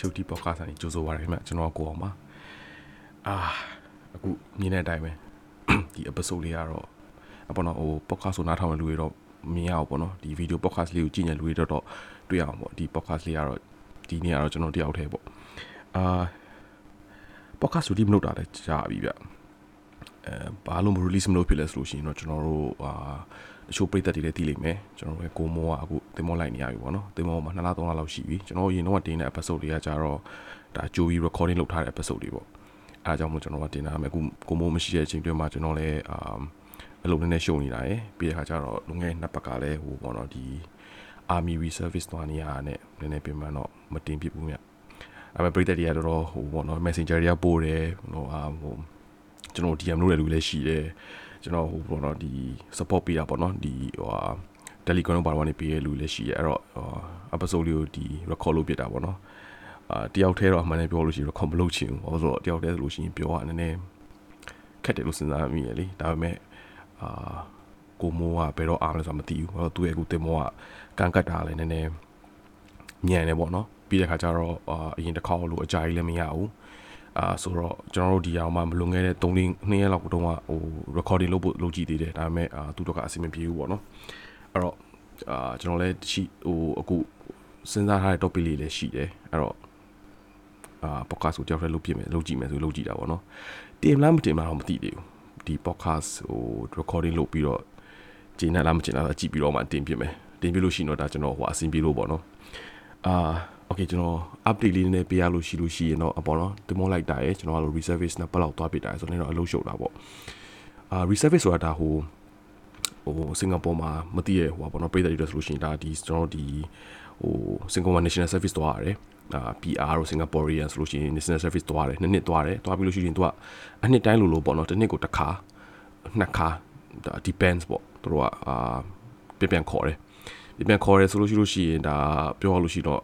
ချုပ်တီ podcast ဆိုင်ကြိုဆိုပါရခင်ဗျကျွန်တော်ကိုအောင်ပါအာအခုမြင်တဲ့အတိုင်းပဲဒီ episode လေးကတော့အပေါ်တော့ဟို podcast ဆိုနားထောင်တဲ့လူတွေတော့မြင်ရအောင်ပေါ့နော်ဒီ video podcast လေးကိုကြည့်နေလူတွေတော့တော့တွေ့ရအောင်ပေါ့ဒီ podcast လေးကတော့ဒီနေ့ကတော့ကျွန်တော်တယောက်တည်းပေါ့အာ podcast ဆိုဒီမလုပ်တာလည်းကြာပြီဗျ အဲဘာလို့မ release မလုပ်ဖြစ်လဲဆိုလို့ရှိရင်တော့ကျွန်တော်တို့အာအချို့ပြည်သက်တွေလည်းသိလိမ့်မယ်ကျွန်တော်တို့ကိုမောကအခုတင်မောလိုက်နေရပြီပေါ့နော်တင်မောမှာ2လ3လလောက်ရှိပြီကျွန်တော်အရင်တော့တင်တဲ့ episode တွေကကြတော့ဒါကြိုပြီး recording လုပ်ထားတဲ့ episode တွေပေါ့အဲအကြောင်းမို့ကျွန်တော်ကတင်တာမယ်အခုကိုမောမရှိတဲ့အချိန်တွင်းမှာကျွန်တော်လည်းအာအလုပ်နည်းနည်းရှုံနေတာရယ်ပြီးတဲ့ခါကျတော့လုံငယ်နှစ်ပတ်ကလည်းဟိုပေါ့နော်ဒီ army reservice သွားနေရတာနဲ့နည်းနည်းပြင်မှန်းတော့မတင်ပြဘူးမြတ်အဲ့မဲ့ပြည်သက်တွေကတော်တော်ဟိုပေါ့နော် messenger တွေကပို့တယ်ဟိုအာဟို ကျွန်တော် DM လုပ်တဲ့လူလည်းရှိတယ်ကျွန်တော်ဟိုပေါ့နော်ဒီ support ပေးတာပေါ့နော်ဒီဟိုဟာ Telegram ဘာလို့နေပေးရလူလည်းရှိရအဲ့တော့ episode လေးကိုဒီ record လုပ်ပြတာပေါ့နော်အာတယောက်တည်းတော့အမှန်တည်းပြောလို့ရှိရင် record မလုပ်ချင်ဘူးဘာလို့ဆိုတော့တယောက်တည်းဆိုလို့ရှိရင်ပြောရနည်းနည်းခက်တယ်လို့စဉ်းစားမိရလေဒါပေမဲ့အာကိုမိုးကဘယ်တော့အားလဲဆိုတာမသိဘူးဘာလို့သူ့ရဲ့အခုတင်မောကကန်ကတ်တာလည်းနည်းနည်းညံ့နေပေါ့နော်ပြီးတဲ့ခါကျတော့အာအရင်တစ်ခေါက်လို့အကြာကြီးလည်းမရဘူး အာဆိုတော့ကျွန်တော်တို့ဒီအောင်မှမလွန်ခဲ့တဲ့3နှစ်2ရက်လောက်တုန်းကဟို recording လုပ်ဖို့လုပ်ကြည့်သေးတယ်ဒါပေမဲ့အာသူတို့ကအဆင်မပြေဘူးပေါ့နော်အဲ့တော့အာကျွန်တော်လည်းရှိဟိုအခုစဉ်းစားထားတဲ့ topic လေးလည်းရှိတယ်အဲ့တော့အာ podcast ကိုကြောက်တဲ့လုပ်ပြမယ်လုပ်ကြည့်မယ်ဆိုလုပ်ကြည့်တာပေါ့နော်တင်လားမတင်လားတော့မသိသေးဘူးဒီ podcast ဟို recording လုပ်ပြီးတော့ဂျင်းနဲ့လားမဂျင်းလားကြည့်ပြီးတော့မှတင်ပြမယ်တင်ပြလို့ရှိရင်တော့ဒါကျွန်တော်ဟိုအဆင်ပြေလို့ပေါ့နော်အာ okay ကျွန်တော် update လေးနည်းနည်းပေးရလို့ရှိလို့ရှိရင်တော့အပေါ်တော့ demo လိုက်တာရယ်ကျွန်တော်ကလို့ reservice နဲ့ပတ်လောက်သွားပြတာရယ်ဆိုတော့လည်းတော့အလုပ်ရှုပ်တာပေါ့အာ reservice ဆိုတာဒါဟိုဟိုစင်ကာပူမှာမသိရဟိုပေါ့နော်ပြည်သက်တွေဆိုလို့ရှိရင်ဒါဒီကျွန်တော်ဒီဟိုစင်ကာပူ national service သွားရတယ်အာ PR တို့ Singaporean ဆိုလို့ရှိရင် national service သွားတယ်နှစ်နှစ်သွားတယ်သွားပြီးလို့ရှိရင်သူကအနှစ်တိုင်းလိုလိုပေါ့နော်တစ်နှစ်ကိုတစ်ခါနှစ်ခါ depends ပေါ့သူတို့ကအာပြန်ပြန်ခေါ်တယ်ပြန်ပြန်ခေါ်တယ်ဆိုလို့ရှိလို့ရှိရင်ဒါပြောရလို့ရှိတော့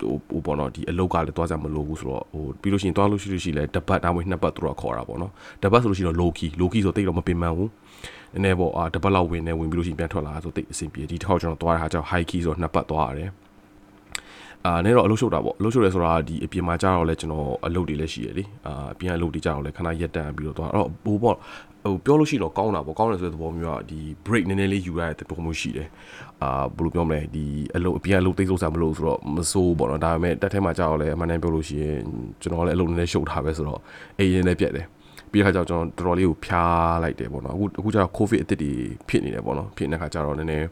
ဟိုပေါ့နော်ဒီအလုတ်ကလည်းတွားကြမလို့ဘူးဆိုတော့ဟိုပြီးလို့ရှိရင်တွားလို့ရှိလို့ရှိလဲတပတ်ဒါမှမဟုတ်နှစ်ပတ်သူတို့ကခေါ်တာပေါ့နော်တပတ်ဆိုလို့ရှိရင်တော့ low key low key ဆိုတိတ်တော့မပင်ပန်းဘူးနည်းနည်းပေါ့အာတပတ်လောက်ဝင်နေဝင်ပြီးလို့ရှိရင်ပြန်ထွက်လာဆိုတိတ်အဆင်ပြေဒီတစ်ခေါက်ကျွန်တော်တွားတဲ့ဟာကြောင့် high key ဆိုတော့နှစ်ပတ်တွားရတယ်အာနေတော့အလုပ်ရှုပ်တာပေါ့အလုပ်ရှုပ်ရဲဆိုတာဒီအပြင်မှာကြာတော့လဲကျွန်တော်အလုပ်တွေလည်းရှိရလေအာအပြင်အလုပ်တွေကြာတော့လဲခဏရက်တန်ပြီးတော့သွားအဲ့တော့ဘိုးပေါ့ ဟိုပြောလို့ရှိရင်တော့ကောင်းတာပေါ့ကောင်းတယ်ဆိုတဲ့သဘောမျိုးကဒီ break နည်းနည်းလေးယူရတဲ့သဘောမျိုးရှိတယ်အာဘယ်လိုပြောမလဲဒီအလုပ်အပြင်အလုပ်သိစိုးစားမလို့ဆိုတော့မစိုးပေါ့နော်ဒါပေမဲ့တက်ထဲမှာကြာတော့လဲအမှန်တမ်းပြောလို့ရှိရင်ကျွန်တော်လည်းအလုပ်နည်းနည်းရှုပ်ထားပဲဆိုတော့အိမ်ရင်းလည်းပြက်တယ်ပြီးတဲ့ခါကျတော့ကျွန်တော်တော်တော်လေးကိုဖျားလိုက်တယ်ပေါ့နော်အခုအခုကျတော့ covid အစ်စ်တွေဖြစ်နေတယ်ပေါ့နော်ဖြစ်နေတဲ့ခါကျတော့နည်းနည်း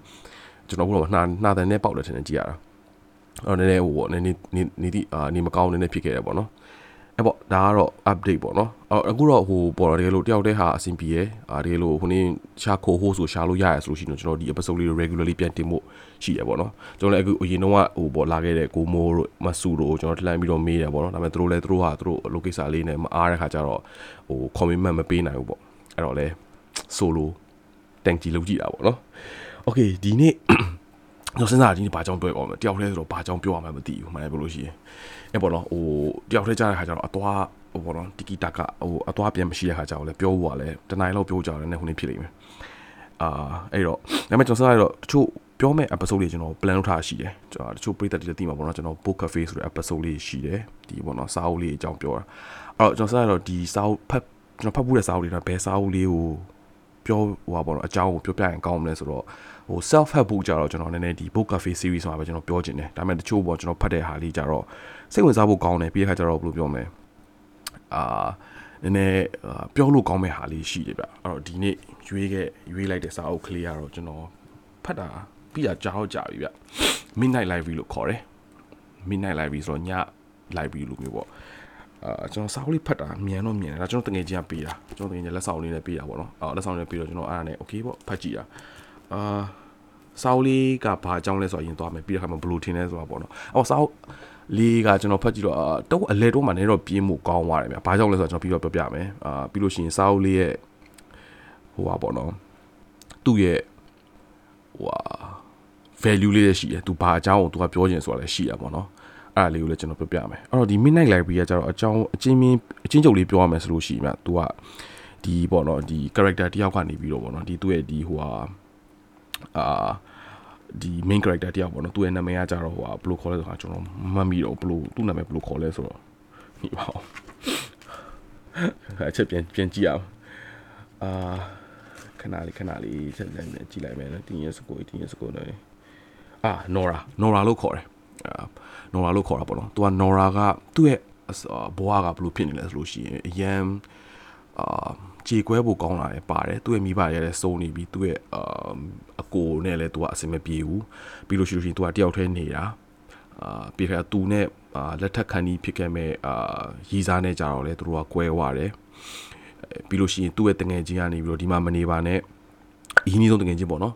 ကျွန်တော်ကတော့နှာနှာတန်နဲ့ပေါက်တယ်ထင်တယ်ကြည့်ရတာအော်နည်းနည်းဟိုပေါ့နည်းနည်းနေနေဒီအာနေမကောင်းနည်းနည်းဖြစ်ခဲ့တယ်ပေါ့နော် အဲ့ပေါ့ဒါကတော့ update ပေါ့နော်အော်အခုတော့ဟိုပေါ်တော့တကယ်လို့တယောက်တည်းဟာအဆင်ပြေရအာတကယ်လို့ဟိုနေ့ရှာခိုဟိုးဆိုရှာလို့ရရဆိုလို့ရှိရင်ကျွန်တော်ဒီ episode လေးကို regularly ပြန်တင်ဖို့ရှိရပေါ့နော်ကျွန်တော်လည်းအခုအရင်တော့ဟိုပေါ်လာခဲ့တဲ့ကိုမိုးတို့မဆူတို့ကျွန်တော်ထလန်ပြီးတော့မေးတယ်ပေါ့နော်ဒါပေမဲ့သူတို့လည်းသူတို့ဟာသူတို့လိုကိစ္စလေးနဲ့မအားတဲ့ခါကျတော့ဟို commitment မပေးနိုင်ဘူးပေါ့အဲ့တော့လဲ solo တန်ကြီးလုပ်ကြည့်တာပေါ့နော် okay ဒီနေ့ကျွန်တော်စဉ်းစားဒီနေ့ဘာကြောင့်ပြောရအောင်လဲတယောက်တည်းဆိုတော့ဘာကြောင့်ပြောရမှမသိဘူးမှန်တယ်ပြောလို့ရှိရင် အဲ့ပေါ့နော်ဟိုတယောက်တည်းကြားတဲ့ခါကျတော့အသွားဟိုပေါ့နော်တီကီတာကဟိုအသွားပြန်မရှိတဲ့ခါကျတော့လဲပြောဖို့ကလည်းတနိုင်လောက်ပြောကြတယ်နဲ့ဟိုနေ့ဖြစ်လိမ့်မယ်အာအဲ့တော့ဒါပေမဲ့ကျွန်တော်စဉ်းစားရတော့တချို့ပြောမဲ့ episode တွေကျွန်တော် plan လုပ်ထားရှိတယ်ကျွန်တော်တချို့ပရိသတ်တွေလည်းသိမှာပေါ့နော်ကျွန်တော် book cafe ဆိုတဲ့ episode လေးရှိတယ်ဒီပေါ့နော်စာအုပ်လေးအကြောင်းပြောတာအဲ့တော့ကျွန်တော်စဉ်းစားရတော့ဒီစာအုပ်ဖတ်ကျွန်တော်ဖတ်ဖို့တဲ့စာအုပ်လေးတော့ဘယ်စာအုပ်လေးကိုပြောဟိုပါပေါ့နော်အကြောင်းကိုပြောပြရင်ကောင်းမလဲဆိုတော့ ဟို self help book ကြတော့ကျွန်တော်နည်းနည်းဒီ book cafe series ဆိုတာပဲကျွန်တော်ပြောချင်တယ်ဒါပေမဲ့တချို့ပေါ့ကျွန်တော်ဖတ်တဲ့ဟာလေးကြတော့စိတ်ဝင်စားဖို့ကောင်းတယ်ပြီးတဲ့ခါကျတော့ဘယ်လိုပြောမလဲအာနည်းနည်းပြောလို့ကောင်းမဲ့ဟာလေးရှိတယ်ဗျအဲ့တော့ဒီနေ့ရွေးခဲ့ရွေးလိုက်တဲ့စာအုပ်ကလေးကတော့ကျွန်တော်ဖတ်တာပြီးတာကြားတော့ကြာပြီဗျ midnight library လို့ခေါ်တယ် midnight library ဆိုတော့ည library လို့မျိုးပေါ့အာကျွန်တော်စာအုပ်လေးဖတ်တာမြန်တော့မြန်တယ်ဒါကျွန်တော်တငယ်ချင်းကပေးတာကျွန်တော်တငယ်ချင်းလက်ဆောင်လေးနဲ့ပေးတာပေါ့နော်အော်လက်ဆောင်လေးပေးတော့ကျွန်တော်အားနဲ့ okay ပေါ့ဖတ်ကြည့်တာ အာစာအုပ်လေးကဘာအကြောင်းလဲဆိုတော့အရင်သွားမယ်ပြီးတဲ့ခါမှာဘလို့ထင်လဲဆိုတာပေါ့နော်အော်စာအုပ်လေးကကျွန်တော်ဖတ်ကြည့်တော့တော့အလဲတော့မှလည်းတော့ပြင်းမှုကောင်းသွားတယ်ဗျဘာကြောင့်လဲဆိုတော့ကျွန်တော်ပြီးတော့ပြောပြမယ်အာပြီးလို့ရှိရင်စာအုပ်လေးရဲ့ဟိုပါပေါ့နော်သူ့ရဲ့ဟိုဟာ value လေးလည်းရှိတယ်သူဘာအကြောင်းကိုသူကပြောချင်ဆိုတာလည်းရှိရပါတော့အဲ့ဒါလေးကိုလည်းကျွန်တော်ပြောပြမယ်အဲ့တော့ဒီ midnight library ကကျတော့အကြောင်းအချင်းချင်းအချင်းချုပ်လေးပြောရမယ်ဆိုလို့ရှိရင် तू ကဒီပေါ့နော်ဒီ character တယောက်ကနေပြီးတော့ပေါ့နော်ဒီသူ့ရဲ့ဒီဟိုဟာ အာဒီ main character တယောက်ပေါ့နော်သူ့ရဲ့နာမည်ကကြတော့ဟိုဘယ်လိုခေါ်လဲဆိုတာကျွန်တော်မမှတ်မိတော့ဘယ်လိုသူ့နာမည်ဘယ်လိုခေါ်လဲဆိုတော့ဟိပါအချက်ပြန်ပြန်ကြည့်အောင်အာခဏလေးခဏလေးချက်လိုက်မယ်ကြည့်လိုက်မယ်နော်တင်းရစကိုတင်းရစကိုနော်အာ Nora Nora လို့ခေါ်တယ်အာ Nora လို့ခေါ်တာပေါ့နော်သူက Nora ကသူ့ရဲ့ဘွားကဘယ်လိုဖြစ်နေလဲဆိုလို့ရှိရင်အရန်အာ ခြေကွဲဖို့ကောင်းလာတယ်ပါတယ်သူ့ရဲ့မိဘရဲ့လည်းစုံနေပြီသူ့ရဲ့အာအကိုနဲ့လည်းသူကအဆင်မပြေဘူးပြီးလို့ရှိလို့ရှိရင်သူကတယောက်တည်းနေတာအာပြီးခါသူနဲ့အာလက်ထက်ခံပြီးဖြစ်ခဲ့မဲ့အာရီးစားနဲ့ကြတော့လေသူတို့ကကွဲသွားတယ်ပြီးလို့ရှိရင်သူ့ရဲ့တငယ်ချင်းကနေပြီးတော့ဒီမှာမနေပါနဲ့အင်းကြီးဆုံးတငယ်ချင်းပေါ့နော်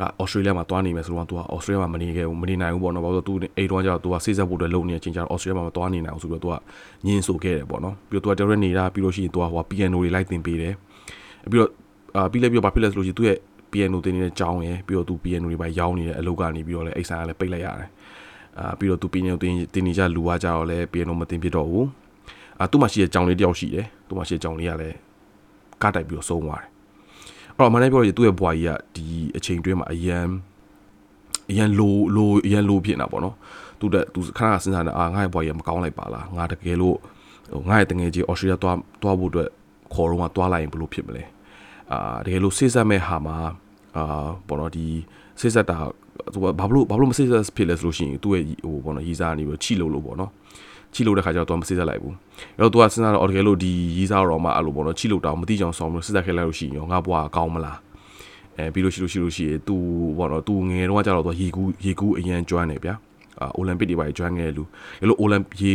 ကဩစတြေးလျမှာတွားနေမယ်ဆိုတော့သူကဩစတြေးလျမှာမနေခဲ့ဘူးမနေနိုင်ဘူးပေါ့နော်ဘာလို့သူအိမ်တော့ကျတော့သူကစိတ်ဆက်ဖို့အတွက်လုံနေတဲ့အချိန်ကျတော့ဩစတြေးလျမှာမတွားနေနိုင်အောင်ဆိုပြီးတော့သူကညင်းဆိုခဲ့တယ်ပေါ့နော်ပြီးတော့သူကတရက်နေတာပြီးလို့ရှိရင်သူကဟို piano တွေလိုက်သင်ပေးတယ်ပြီးတော့အာပြီးလဲပြီးတော့ဘာဖြစ်လဲဆိုလို့ရှိရင်သူ့ရဲ့ piano သင်နေတဲ့ကျောင်းရယ်ပြီးတော့သူ piano တွေပါရောင်းနေတဲ့အလုပ်ကနေပြီးတော့လဲအိတ်ဆိုင်ကလည်းပိတ်လိုက်ရတယ်အာပြီးတော့သူ piano သင်တင်နေကြလူကကြတော့လဲ piano မသင်ဖြစ်တော့ဘူးအာသူ့မှာရှိတဲ့ကျောင်းလေးတယောက်ရှိတယ်သူ့မှာရှိတဲ့ကျောင်းလေးကလည်းကတိုက်ပြီးတော့ဆုံးသွားတယ် အဲ့တော့မနေ့ပြောရသူ့ရဲ့ဘွားကြီးကဒီအချိန်တွင်းမှာအရန်အရန်လိုလိုအရန်လိုဖြစ်နေတာပေါ့နော်သူတဲ့သူခဏစဉ်းစားနေအာငါ့ရဲ့ဘွားကြီးမကောင်းလိုက်ပါလားငါတကယ်လို့ဟိုငါ့ရဲ့တငယ်ချင်းအော်စတြေးလျသွားသွားဖို့အတွက်ခေါ်တော့မှသွားလိုက်ရင်ဘယ်လိုဖြစ်မလဲအာတကယ်လို့စိတ်ဆက်မဲ့ဟာမှာအာဘောနော်ဒီစိတ်ဆက်တာသူကဘာလို့ဘာလို့မစိတ်ဆက်ဖြစ်လဲဆိုလို့ရှိရင်သူ့ရဲ့ဟိုဘောနော်ရီစားနေပြီးချိလို့လို့ပေါ့နော် ချိလို့တဲ့ခါကျတော့သူကမစိတ်ဆက်လိုက်ဘူးအဲ့တော့သူကစဉ်းစားတော့တကယ်လို့ဒီရီစားတော့မှအဲ့လိုပေါ့နော်ချိလို့တောင်မသိကြအောင်ဆောင်းလို့စိတ်ဆက်ခဲ့လိုက်လို့ရှိရင်ရောငါဘွားကောင်းမလားအဲပြီးလို့ရှိလို့ရှိလို့ရှိရင် तू ဘောနော် तू ငယ်တော့ကျတော့ तू ရေကူးရေကူးအရန်ကျွမ်းနေဗျာအိုလံပစ်တွေပါကျွမ်းခဲ့လူရလို့အိုလံရေ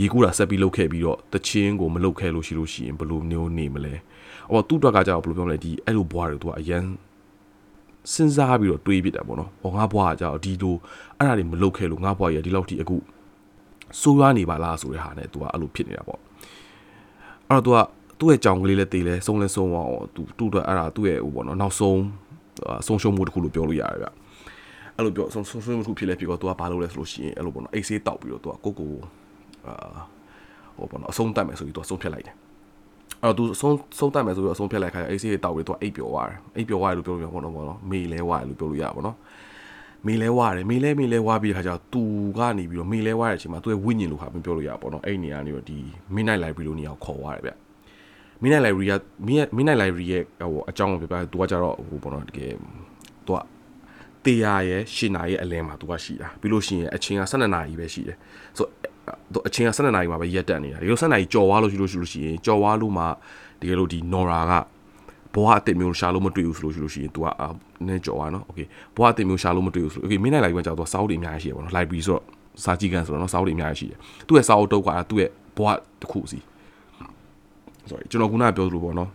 ရေကူးတာဆက်ပြီးလုပ်ခဲ့ပြီးတော့တချင်းကိုမလုပ်ခဲ့လို့ရှိလို့ရှိရင်ဘယ်လိုမျိုးနေမလဲအော်သူ့အတွက်ကကြတော့ဘယ်လိုပြောမလဲဒီအဲ့လိုဘွားတွေသူကအရန်စဉ်းစားပြီးတော့တွေးပြစ်တာပေါ့နော်။ဟောငါဘွားကကြတော့ဒီလိုအဲ့ဒါတွေမလုပ်ခဲ့လို့ငါဘွားကြီးကဒီလောက်ထိအခု ဆိုးရွားနေပါလားဆိုတဲ့ဟာနဲ့သူကအဲ့လိုဖြစ်နေတာပေါ့။အဲ့တော့သူကသူ့ရဲ့ကြောင်ကလေးလည်းတေးလဲဆုံးလဲဆုံးအောင်သူတူတော့အဲ့ဒါသူ့ရဲ့ဟိုပေါ့နော်နောက်ဆုံးဆုံးရှုံးမှုတစ်ခုလို့ပြောလို့ရတယ်ဗျ။အဲ့လိုပြောဆုံးဆုံးရှုံးမှုတစ်ခုဖြစ်လဲဖြစ်တော့သူကဘာလုပ်လဲဆိုလို့ရှိရင်အဲ့လိုပေါ့နော်အိတ်ဆေးတောက်ပြီးတော့သူကကိုကိုအာဟိုပေါ့နော်အဆုံးတတ်မယ်ဆိုပြီးသူကဆုံးဖြတ်လိုက်တယ်အဲ့တော့သူဆုံးဆုံးတတ်မယ်ဆိုပြီးတော့ဆုံးဖြတ်လိုက်ခါကျအိတ်ဆေးတောက်ပြီးသူကအိတ်ပျော်သွားတယ်အိတ်ပျော်သွားတယ်လို့ပြောလို့ရပါတော့ပေါ့နော်မေလဲဝါတယ်လို့ပြောလို့ရပါတော့ မေလဲဝါတယ်မေလဲမေလဲဝါပြီးတဲ့ခါကျတော့သူကနေပြီးတော့မေလဲဝါတဲ့အချိန်မှာသူရဲ့ဝိညာဉ်လို့ဟာပြောလို့ရပါတော့အဲ့နေရာနေတော့ဒီ midnight library လို့နေရာကိုခေါ်သွားတယ်ဗျ midnight library က midnight library ရဲ့ဟိုအကြောင်းကိုပြောပြသူကကြတော့ဟိုပေါ့နော်တကယ်သူကတေးရရဲ့ရှင်နာရဲ့အလင်းမှာသူကရှိတာပြီးလို့ရှိရင်အချိန်က12နာရီပဲရှိတယ်ဆိုတော့အချိန်က12နာရီမှာပဲရက်တက်နေတာဒီလို12နာရီကြော်ဝါလို့ရှိလို့ရှိလို့ရှိရင်ကြော်ဝါလို့မှတကယ်လို့ဒီ Nora က ဘွားအစ်စ်မျိုးရှာလို့မတွေ့ဘူးဆိုလို့ရှိလို့ရှိရင် तू ကနည်းကြော်ပါနော် okay ဘွားအစ်စ်မျိုးရှာလို့မတွေ့ဘူးဆို okay မင်းနိုင်လိုက်မှကြာ तू စာအုပ်တွေအများကြီးရှိရပါတော့ library ဆိုတော့စာကြည့်ကန်ဆိုတော့နော်စာအုပ်တွေအများကြီးရှိတယ်သူ့ရဲ့စာအုပ်တုပ်ကသူ့ရဲ့ဘွားတစ်ခုစီ sorry ကျွန်တော်ခုနကပြောသလိုပေါ့နော်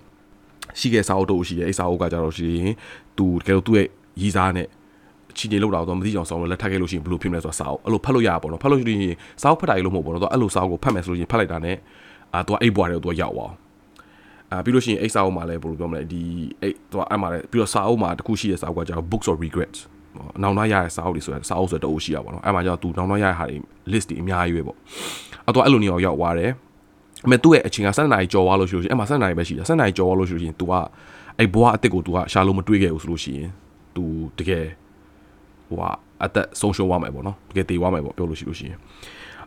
ရှိခဲ့စာအုပ်တုပ်ရှိရဲ့အဲ့စာအုပ်ကကြာတော့ရှိရင် तू တကယ်လို့သူ့ရဲ့ရည်စားနဲ့ချီနေလောက်တာတော့မသိကြအောင်ဆောင်းလို့လက်ထပ်ခဲ့လို့ရှိရင်ဘယ်လိုဖြစ်မလဲဆိုတာစာအုပ်အဲ့လိုဖတ်လို့ရတာပေါ့နော်ဖတ်လို့ရှိရင်စာအုပ်ဖတ်တာကြီးလို့မဟုတ်ပေါ့နော်သူအဲ့လိုစာအုပ်ကိုဖတ်မယ်ဆိုလို့ရှိရင်ဖတ်လိုက်တာနဲ့အာ तू အဲ့ဘွားတွေကို तू ရောက်အောင် အာပြီးလို့ရှိရင်အိတ်စာအုပ်မှာလည်းဘယ်လိုပြောမလဲဒီအိတ်သူကအဲ့မှာလည်းပြီးတော့စာအုပ်မှာတခုရှိတဲ့စာအုပ်ကကျတော့ books of regrets နောက်နောက်ရတဲ့စာအုပ်တွေဆိုရင်စာအုပ်ဆိုတော့ရှိတာပေါ့နော်အဲ့မှာကျတော့သူနောက်နောက်ရတဲ့ဟာတွေ list တွေအများကြီးပဲပေါ့အဲ့တော့အဲ့လိုနေအောင်ရောက်သွားတယ်အမေသူ့ရဲ့အချိန်က7နာရီကြော်သွားလို့ရှိလို့ရှိရင်အဲ့မှာ7နာရီပဲရှိတယ်7နာရီကြော်သွားလို့ရှိလို့ရှိရင် तू ကအဲ့ဘွားအစ်စ်ကို तू ကရှာလို့မတွေးခဲ့ဘူးဆိုလို့ရှိရင် तू တကယ်ဟိုကအသက်ဆုံးရှုံးသွားမယ်ပေါ့နော်တကယ်တေသွားမယ်ပေါ့ပြောလို့ရှိလို့ရှိရင်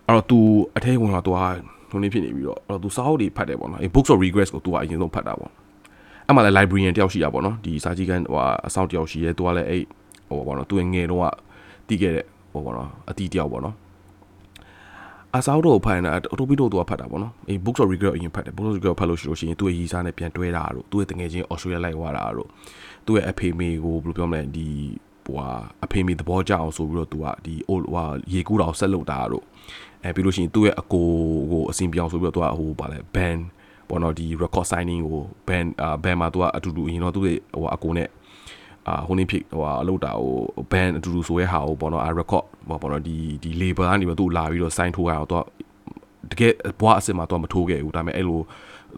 အဲ့တော့ तू အထဲဝင်လာ तू ဟာ ဟိုနေဖြစ်နေပြီးတော့အဲ့တော့ तू စာအုပ်တွေဖတ်တယ်ပေါ့နော်အဲ့ books of regrets ကို तू ကအရင်ဆုံးဖတ်တာပေါ့အဲ့မှာလည်း librarian တယောက်ရှိတာပေါ့နော်ဒီစာကြည့်ခန်းဟိုအဆောင်တယောက်ရှိရဲ तू ကလည်းအဲ့ဟိုပေါ့နော် तू ငယ်တော့ကတီးခဲ့တဲ့ဟိုပေါ့နော်အတီးတယောက်ပေါ့နော်အစားတော့ဖတ်နေတာအတိုပီတော့သူကဖတ်တာပေါ့နော်အေး books of regret အရင်ဖတ်တယ် books of regret ဖတ်လို့ရှိလို့ရှိရင်သူ့ရဲ့ရီစားနဲ့ပြန်တွဲတာတို့သူ့ရဲ့တငယ်ချင်း Australia လိုက်သွားတာတို့သူ့ရဲ့အဖေမေကိုဘယ်လိုပြောမလဲဒီဟိုဟာအဖေမေသဘောကျအောင်ဆိုပြီးတော့သူကဒီဟိုဟာရေကူးတော်ဆက်လုပ်တာတို့ အဲပြီးလို့ရှိရင်သူ့ရဲ့အကိုကိုအစဉ်ပြောင်းဆိုပြီးတော့သူကဟိုပါလဲ band ပေါ်တော့ဒီ record signing ကို band အာ band မှာသူကအတူတူအရင်တော့သူ့ရဲ့ဟိုအကိုနဲ့အာဟိုနေဖြစ်ဟိုအလုပ်တာဟို band အတူတူဆိုရဲဟာဟိုပေါ့နော် record ဟိုပေါ့နော်ဒီဒီ label ကနေပြီးသူ့လာပြီးတော့ sign ထိုးရအောင်သူကတကယ်ဘွားအစ်စ်မှာသူကမထိုးခဲ့ဘူးဒါပေမဲ့အဲ့လို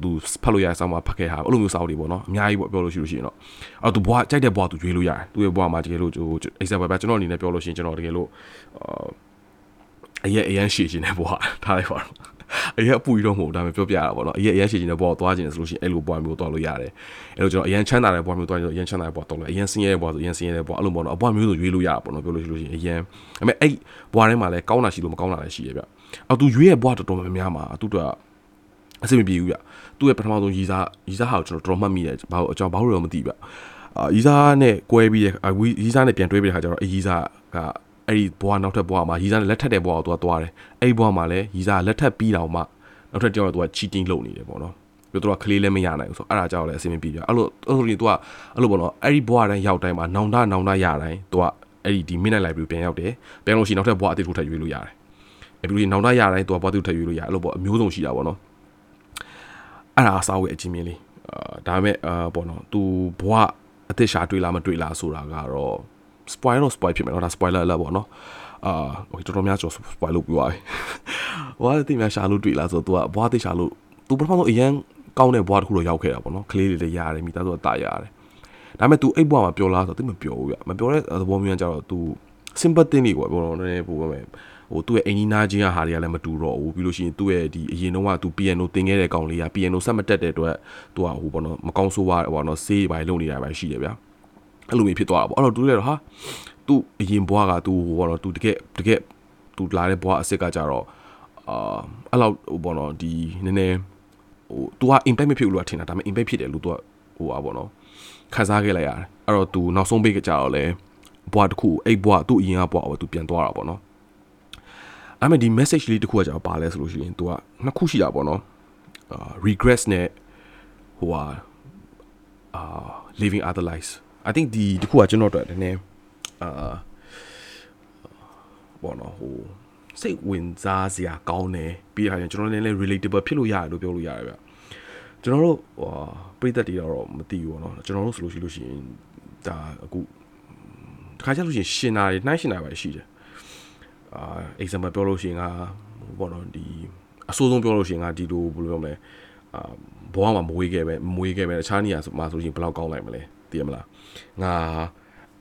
သူဖတ်လို့ရတဲ့ဆောင်းမှာဖတ်ခဲ့တာအဲ့လိုမျိုးစာအုပ်တွေပေါ့နော်အများကြီးပေါ့ပြောလို့ရှိလို့ရှိရင်တော့အဲ့သူဘွားကြိုက်တဲ့ဘွားသူရွေးလို့ရတယ်သူ့ရဲ့ဘွားမှာတကယ်လို့ဟို example ပဲကျွန်တော်အနေနဲ့ပြောလို့ရှိရင်ကျွန်တော်တကယ်လို့အာ အရင်အရင်ရှည်ရှင်တဲ့ဘွားထားလိုက်ပါတော့အရင်အပူကြီးတော့မဟုတ်ဒါပေမဲ့ပြောပြရတာပေါ့နော်အရင်အရင်ရှိချင်တဲ့ဘောကိုသွားချင်တယ်ဆိုလို့ရှိရင်အဲ့လိုဘွားမျိုးသွားလို့ရတယ်အဲ့လိုကျွန်တော်အရင်ချမ်းသာတဲ့ဘွားမျိုးသွားရင်အရင်ချမ်းသာတဲ့ဘွားတော့လို့အရင်ဆင်းရဲတဲ့ဘွားဆိုအရင်ဆင်းရဲတဲ့ဘွားအဲ့လိုပေါ့နော်အဘွားမျိုးဆိုရွေးလို့ရတာပေါ့နော်ပြောလို့ရှိလို့ရှိရင်အရင်ဒါပေမဲ့အဲ့ဘွားထဲမှာလည်းကောင်းတာရှိလို့မကောင်းတာလည်းရှိရဗျအော်သူရွေးရဲ့ဘွားတော်တော်များများမှာသူတို့ကအဆင်မပြေဘူးဗျသူ့ရဲ့ပထမဆုံးရီစားရီစားဟာကိုကျွန်တော်တော်မှတ်မိတယ်ဘာလို့အကြောင်းဘာလို့တော့မသိဗျအာရီစားနဲ့ကွဲပြီးတဲ့ရီစားနဲ့ပြန်တွဲပြီးတဲ့ခါကျတော့အရီစားက အဲ့ဒီဘွားနောက်ထပ်ဘွားမှာရီစားနဲ့လက်ထပ်တဲ့ဘွားကိုသူကသွားတယ်အဲ့ဒီဘွားမှာလည်းရီစားလက်ထပ်ပြီးတော့မှနောက်ထပ်တယောက်တော့သူက cheating လုပ်နေတယ်ပေါ့နော်ပြီးတော့ကလေးလည်းမရနိုင်ဘူးဆိုအဲ့ဒါကြောင့်လည်းအဆင်မပြေကြအဲ့လိုအဲ့လိုရင် तू ကအဲ့လိုပေါ့နော်အဲ့ဒီဘွားတိုင်းရောက်တိုင်းမှာနောင်တနောင်တရတိုင်း तू ကအဲ့ဒီဒီ midnight library ပြန်ရောက်တယ်ပြန်လို့ရှိရင်နောက်ထပ်ဘွားအသစ်ထိုးထပ်ရွေးလို့ရတယ်အဲ့ပြီးနောင်တရတိုင်း तू ကဘွားအသစ်ထပ်ရွေးလို့ရတယ်အဲ့လိုပေါ့အမျိုးစုံရှိတာပေါ့နော်အဲ့ဒါအစားဝယ်အချင်းမြင်လေးအာဒါပေမဲ့အာပေါ့နော် तू ဘွားအသစ်ရှာတွေ့လားမတွေ့လားဆိုတာကတော့ spoil တော့ spoil ဖြစ်မယ်နော်ဒါ spoiler လည်းပေါ့နော်အာโอเคတော်တော်များကျွန်တော် spoil လုပ်ပြီးသွားပြီဘွားတိများရှာလို့တွေ့လားဆိုတော့ तू ကဘွားတိရှာလို့ तू ပထမဆုံးအရန်ကောင်းတဲ့ဘွားတစ်ခုတော့ရောက်ခဲ့တာပေါ့နော်ကလေးလေးလည်းရတယ်မိသားစုကတာရတယ်ဒါပေမဲ့ तू အိတ်ဘွားမှာပျော်လားဆိုတော့ तू မပျော်ဘူးဗျမပျော်တဲ့သဘောမျိုးကျတော့ तू sympathy နေပေါ့ဘောနော်နည်းနည်းပို့ပဲဟိုသူ့ရဲ့အင်ဂျင်နာချင်းကဟာတွေကလည်းမတူတော့ဘူးပြီးလို့ရှိရင်သူ့ရဲ့ဒီအရင်တုန်းကသူ piano သင်ခဲ့တဲ့ကောင်လေးက piano ဆက်မတက်တဲ့အတွက်သူကဟိုဘောနော်မကောင်းဆိုးပါဘောနော်ဆေးပိုင်းလုပ်နေတာပဲရှိတယ်ဗျာ အဲ့လိုမျိုးဖြစ်သွားတာပေါ့အဲ့တော့သူလည်းတော့ဟာသူ့အရင်ဘွားကသူဟိုဘောနော်သူတကယ်တကယ်သူလာတဲ့ဘွားအစ်စ်ကကြတော့အာအဲ့လောက်ဟိုဘောနော်ဒီနည်းနည်းဟို तू က impact မဖြစ်ဘူးလို့ထင်တာဒါပေမဲ့ impact ဖြစ်တယ်လို့ तू ကဟိုပါဘောနော်ခံစားခဲ့လိုက်ရတယ်အဲ့တော့ तू နောက်ဆုံးပိတ်ကြတော့လဲဘွားတစ်ခုအဲ့ဘွားသူ့အရင်ကဘွားကို तू ပြန်သွားတာပေါ့နော်အဲ့မဲ့ဒီ message လေးတစ်ခုကကြာပါလဲဆိုလို့ရှိရင် तू ကနှစ်ခုရှိတာပေါ့နော်အာ regrets နဲ့ဟိုဟာအာ living other lives i think ဒီတစ်ခုကကျွန်တော်တို့နည်းနည်းအာဘောနော်ဟိုစိတ်ဝင်စားစရာကောင်းတယ်ပြီးတော့ကျွန်တော်လည်းလည်း relatable ဖြစ်လို့ရတယ်လို့ပြောလို့ရတယ်ဗျကျွန်တော်တို့ဟိုပြည်သက်တွေတော့မသိဘူးပေါ့နော်ကျွန်တော်တို့ဆိုလို့ရှိလို့ရှိရင်ဒါအခုတခါကျလို့ရှိရင်ရှင်နာတွေနှိုင်းရှင်နာတွေရှိတယ်အာ example ပြောလို့ရှိရင်ကဘောနော်ဒီအဆိုးဆုံးပြောလို့ရှိရင်ကဒီလိုဘယ်လိုပြောမလဲအာဘောကမှမဝေးခဲ့ပဲမဝေးခဲ့ပဲတခြားနေရာမှာဆိုလို့ရှိရင်ဘယ်လောက်ကောင်းလိုက်မလဲသိရမလား ငါ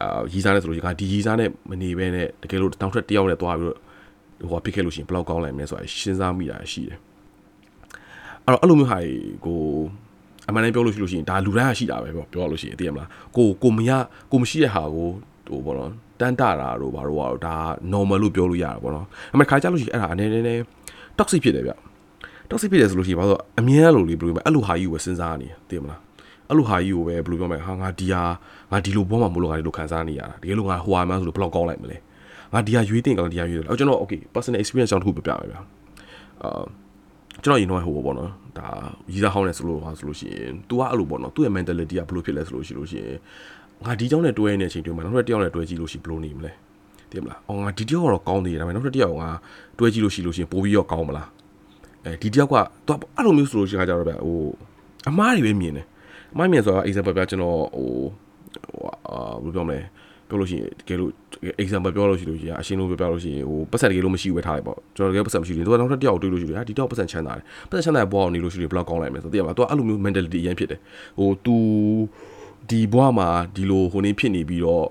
အာရီစားနဲ့ဆိုလို့ရှိရင်ငါဒီရီစားနဲ့မနေပဲနဲ့တကယ်လို့တောင်းထက်တယောက်နဲ့သွားပြီးတော့ဟိုကဖြစ်ခဲ့လို့ရှိရင်ဘယ်လောက်ကောင်းလိုက်မလဲဆိုတာစဉ်းစားမိတာရှိတယ်အဲ့တော့အဲ့လိုမျိုးဟာကိုအမှန်တမ်းပြောလို့ရှိလို့ရှိရင်ဒါလူတိုင်းရှိတာပဲပြောပြောလို့ရှိရင်သိရမလားကိုကိုမရကိုမရှိတဲ့ဟာကိုဟိုဘောနော်တန်တာတာတို့ဘာတို့ဘာတို့ဒါ normal လို့ပြောလို့ရတာပေါ့နော်အမှန်ခါကြလို့ရှိရင်အဲ့ဒါအနေနဲ့ toxic ဖြစ်တယ်ဗျ toxic ဖြစ်တယ်ဆိုလို့ရှိရင်ဘာလို့အမြဲလိုလေးဘယ်လိုလဲအဲ့လိုဟာကြီးကိုစဉ်းစားနေသိရမလား အဲ့လိုဟာကြီးကိုပဲဘယ်လိုပြောမလဲဟာငါဒီဟာငါဒီလိုပေါ်မှာမလို့ငါဒီလိုခံစားနေရတာတကယ်လို့ငါဟိုဟာမှဆိုလို့ဘယ်လောက်ကောင်းလိုက်မလဲငါဒီဟာရွေးတင်ကောင်းဒီဟာရွေးတယ်အော်ကျွန်တော် okay personal experience ကြောင့်တစ်ခုပြပြမယ်ဗျာအာကျွန်တော်ရင်တော့ဟိုပေါ့နော်ဒါရီးစားဟောင်းနေဆိုလို့ဟာဆိုလို့ရှိရင် तू ကအဲ့လိုပေါ့နော် तू ရဲ့ mentality ကဘယ်လိုဖြစ်လဲဆိုလို့ရှိလို့ရှိရင်ငါဒီကြောင်းနဲ့တွဲနေတဲ့အချိန်တွင်းမှာနောက်ထပ်တစ်ယောက်နဲ့တွဲကြည့်လို့ရှိဘယ်လိုနေမလဲတည်မလားအော်ငါဒီတစ်ယောက်ကတော့ကောင်းသေးတယ်ဒါပေမဲ့နောက်ထပ်တစ်ယောက်ကတွဲကြည့်လို့ရှိလို့ရှိရင်ပိုပြီးတော့ကောင်းမလားအဲဒီတစ်ယောက်က तू အဲ့လိုမျိုးဆိုလို့ရှိရင်ကကြတော့ဗျဟိုအမားတွေပဲမြင်တယ် အမားမြင်ဆိုတာ example ပြကျွန်တော်ဟိုအာဘယ်လိုပြောမလဲပြောလို့ရှိရင်တကယ်လို့ example ပြောလို့ရှိလို့ရှိရင်အရှင်းလို့ပြောပြလို့ရှိရင်ဟိုပတ်စံတကယ်လို့မရှိဘူးပဲထားလိုက်ပေါ့ကျွန်တော်တကယ်ပတ်စံမရှိဘူးသူကနောက်ထပ်တယောက်တွေ့လို့ရှိတယ်ဟာဒီတယောက်ပတ်စံချမ်းသာတယ်ပတ်စံချမ်းသာဘောအောင်နေလို့ရှိရင်ဘယ်လောက်ကောင်းလိုက်မလဲဆိုတော့သိရမလားသူကအဲ့လိုမျိုး mentality အရင်ဖြစ်တယ်ဟို तू ဒီဘွားမှာဒီလိုဟိုနေဖြစ်နေပြီးတော့